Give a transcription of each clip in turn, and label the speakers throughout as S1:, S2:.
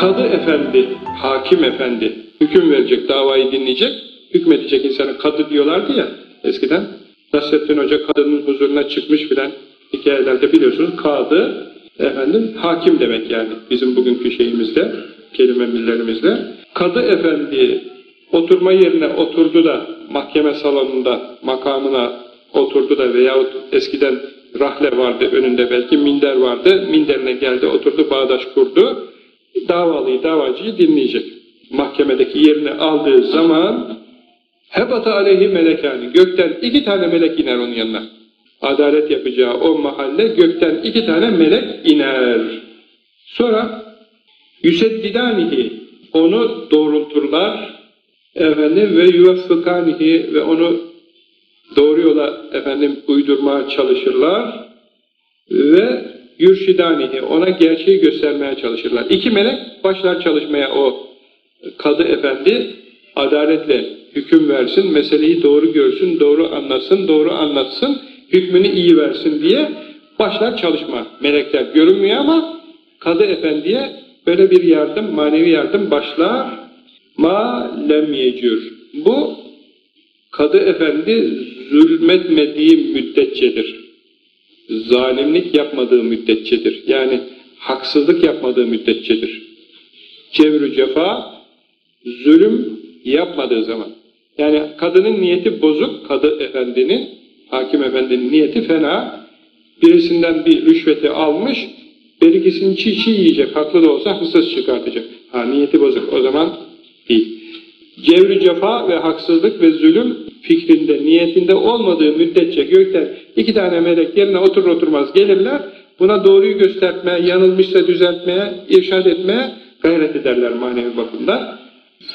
S1: Kadı efendi, hakim efendi hüküm verecek, davayı dinleyecek, hükmedecek insanı kadı diyorlardı ya eskiden. Nasrettin Hoca kadının huzuruna çıkmış filan hikayelerde biliyorsunuz kadı efendim hakim demek yani bizim bugünkü şeyimizde, kelime millerimizde. Kadı efendi oturma yerine oturdu da mahkeme salonunda makamına oturdu da veyahut eskiden rahle vardı önünde belki minder vardı minderine geldi oturdu bağdaş kurdu davalıyı davacıyı dinleyecek. Mahkemedeki yerini aldığı zaman hebata aleyhi melekani gökten iki tane melek iner onun yanına. Adalet yapacağı o mahalle gökten iki tane melek iner. Sonra yüseddidanihi onu doğrulturlar. Efendim ve yuveffıkanihi ve onu doğru yola efendim uydurmaya çalışırlar. Ve yürşidanihi ona gerçeği göstermeye çalışırlar. İki melek başlar çalışmaya o kadı efendi adaletle hüküm versin, meseleyi doğru görsün, doğru anlasın, doğru anlatsın, hükmünü iyi versin diye başlar çalışma. Melekler görünmüyor ama kadı efendiye böyle bir yardım, manevi yardım başlar. Ma lem yecür. Bu kadı efendi zulmetmediği müddetçedir. Zalimlik yapmadığı müddetçedir. Yani haksızlık yapmadığı müddetçedir. Cevru cefa, zulüm yapmadığı zaman. Yani kadının niyeti bozuk, kadı efendinin, hakim efendinin niyeti fena. Birisinden bir rüşveti almış, berikisini çiğ çiğ yiyecek, haklı da olsa hırsız çıkartacak. Ha niyeti bozuk, o zaman değil. Cevri cefa ve haksızlık ve zulüm fikrinde, niyetinde olmadığı müddetçe gökten iki tane melek yerine oturur oturmaz gelirler. Buna doğruyu göstermeye, yanılmışsa düzeltmeye, irşad etmeye gayret ederler manevi bakımda.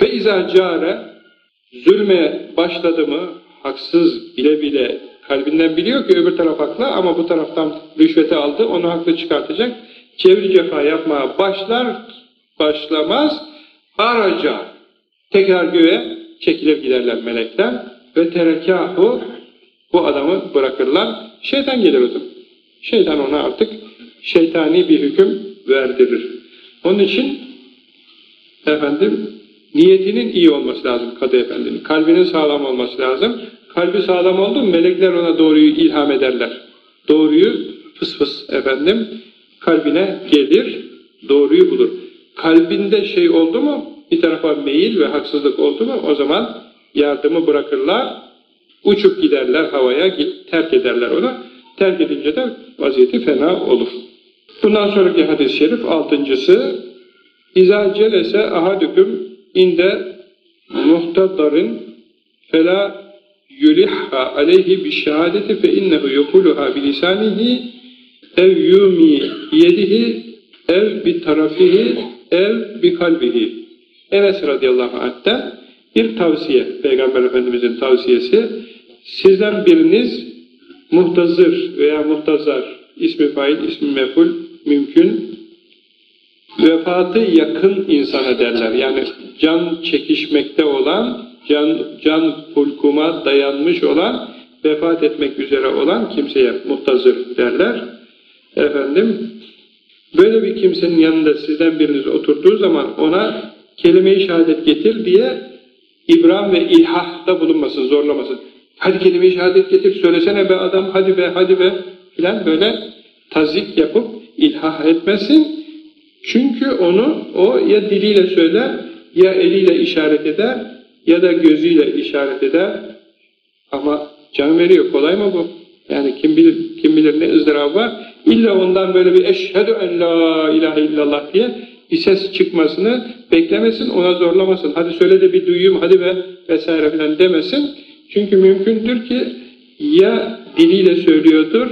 S1: Ve izâ care zulme başladı mı, haksız bile bile kalbinden biliyor ki öbür taraf haklı ama bu taraftan rüşveti aldı, onu haklı çıkartacak. Çeviri cefa yapmaya başlar, başlamaz, araca tekrar göğe çekilir giderler melekler ve terekâhu bu adamı bırakırlar. Şeytan gelir o. Şeytan ona artık şeytani bir hüküm verdirir. Onun için efendim niyetinin iyi olması lazım Kadı Efendi'nin. Kalbinin sağlam olması lazım. Kalbi sağlam oldu mu melekler ona doğruyu ilham ederler. Doğruyu fıs fıs efendim kalbine gelir, doğruyu bulur. Kalbinde şey oldu mu, bir tarafa meyil ve haksızlık oldu mu o zaman yardımı bırakırlar, uçup giderler havaya, terk ederler onu. Terk edince de vaziyeti fena olur. Bundan sonraki hadis-i şerif altıncısı İzâ celese ahadüküm inde muhtadarin fela yulihha aleyhi bi şehadeti fe innehu yekuluha bi lisanihi ev yumi yedihi ev bi tarafihi ev bi kalbihi Enes radıyallahu anh'ten bir tavsiye, Peygamber Efendimizin tavsiyesi, sizden biriniz muhtazır veya muhtazar, ismi fail, ismi meful, mümkün, vefatı yakın insana derler. Yani can çekişmekte olan, can, can hulkuma dayanmış olan, vefat etmek üzere olan kimseye muhtazır derler. Efendim, böyle bir kimsenin yanında sizden biriniz oturduğu zaman ona kelime-i şehadet getir diye İbrahim ve ilhahda bulunmasın, zorlamasın. Hadi kelime-i şehadet getir, söylesene be adam, hadi be, hadi be filan böyle tazik yapıp ilhah etmesin. Çünkü onu o ya diliyle söyler, ya eliyle işaret eder, ya da gözüyle işaret eder. Ama can veriyor, kolay mı bu? Yani kim bilir, kim bilir ne ızdırabı var. İlla ondan böyle bir eşhedü en la ilahe illallah diye bir ses çıkmasını beklemesin, ona zorlamasın. Hadi söyle de bir duyayım, hadi be vesaire filan demesin. Çünkü mümkündür ki ya diliyle söylüyordur,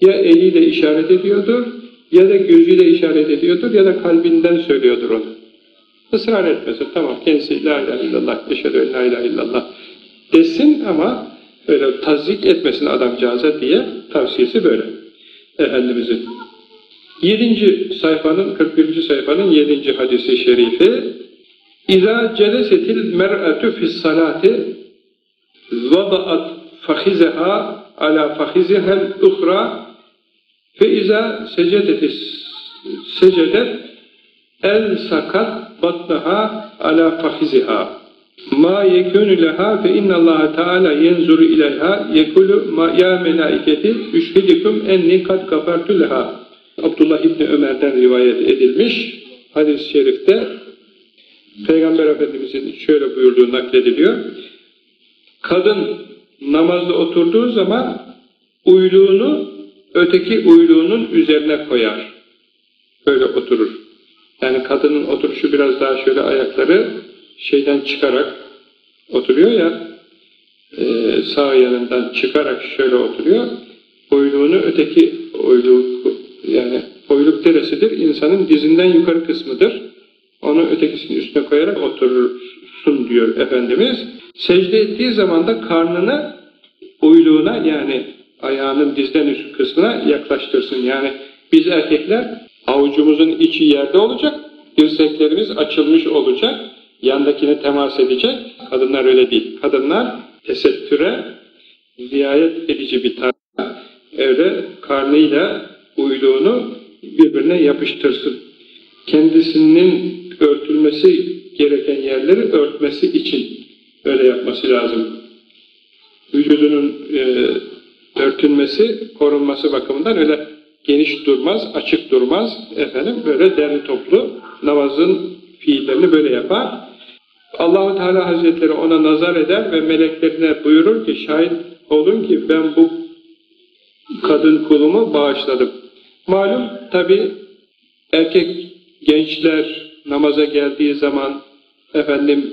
S1: ya eliyle işaret ediyordur, ya da gözüyle işaret ediyordur, ya da kalbinden söylüyordur onu. Israr etmesin, tamam kendisi la ilahe illallah, eşhedü la ilahe illallah desin ama öyle tazik etmesin adamcağıza diye tavsiyesi böyle. Efendimizin Yedinci sayfanın, 41. sayfanın yedinci hadisi şerifi İzâ celesetil mer'atü fissalâti vada'at fahizeha ala fahizehel uhra fe izâ secedetis secedet el sakat batnaha ala fahiziha ma yekûnü leha fe innallaha teala yenzuru ileyha yekulu ma ya melaiketi üşhidikum enni kad gafartu leha Abdullah İbni Ömer'den rivayet edilmiş hadis-i şerifte Peygamber Efendimiz'in şöyle buyurduğu naklediliyor. Kadın namazda oturduğu zaman uyluğunu öteki uyluğunun üzerine koyar. Böyle oturur. Yani kadının oturuşu biraz daha şöyle ayakları şeyden çıkarak oturuyor ya, e, sağ yanından çıkarak şöyle oturuyor, oyluğunu öteki oyluk, yani oyluk neresidir? İnsanın dizinden yukarı kısmıdır. Onu ötekisinin üstüne koyarak oturursun diyor Efendimiz. Secde ettiği zaman da karnını uyluğuna yani ayağının dizden üst kısmına yaklaştırsın. Yani biz erkekler avucumuzun içi yerde olacak, dirseklerimiz açılmış olacak, yandakine temas edecek. Kadınlar öyle değil. Kadınlar tesettüre riayet edici bir tarz. Öyle karnıyla uyluğunu birbirine yapıştırsın. Kendisinin örtülmesi gereken yerleri örtmesi için öyle yapması lazım. Vücudunun e, örtülmesi, korunması bakımından öyle geniş durmaz, açık durmaz. Efendim böyle derli toplu namazın fiillerini böyle yapar. Allahu Teala Hazretleri ona nazar eder ve meleklerine buyurur ki şahit olun ki ben bu kadın kulumu bağışladım. Malum tabi erkek gençler namaza geldiği zaman efendim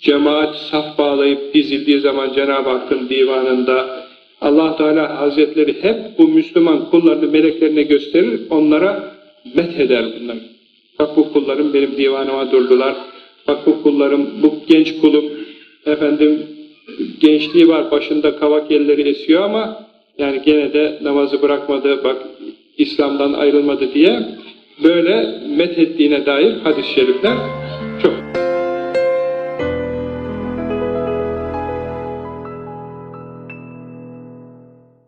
S1: cemaat saf bağlayıp dizildiği zaman Cenab-ı Hakk'ın divanında allah Teala Hazretleri hep bu Müslüman kullarını meleklerine gösterir, onlara met eder bunlar. Bak bu kullarım benim divanıma durdular, Bak bu kullarım, bu genç kulum efendim gençliği var başında kavak yerleri esiyor ama yani gene de namazı bırakmadı bak İslam'dan ayrılmadı diye böyle methettiğine dair hadis-i şerifler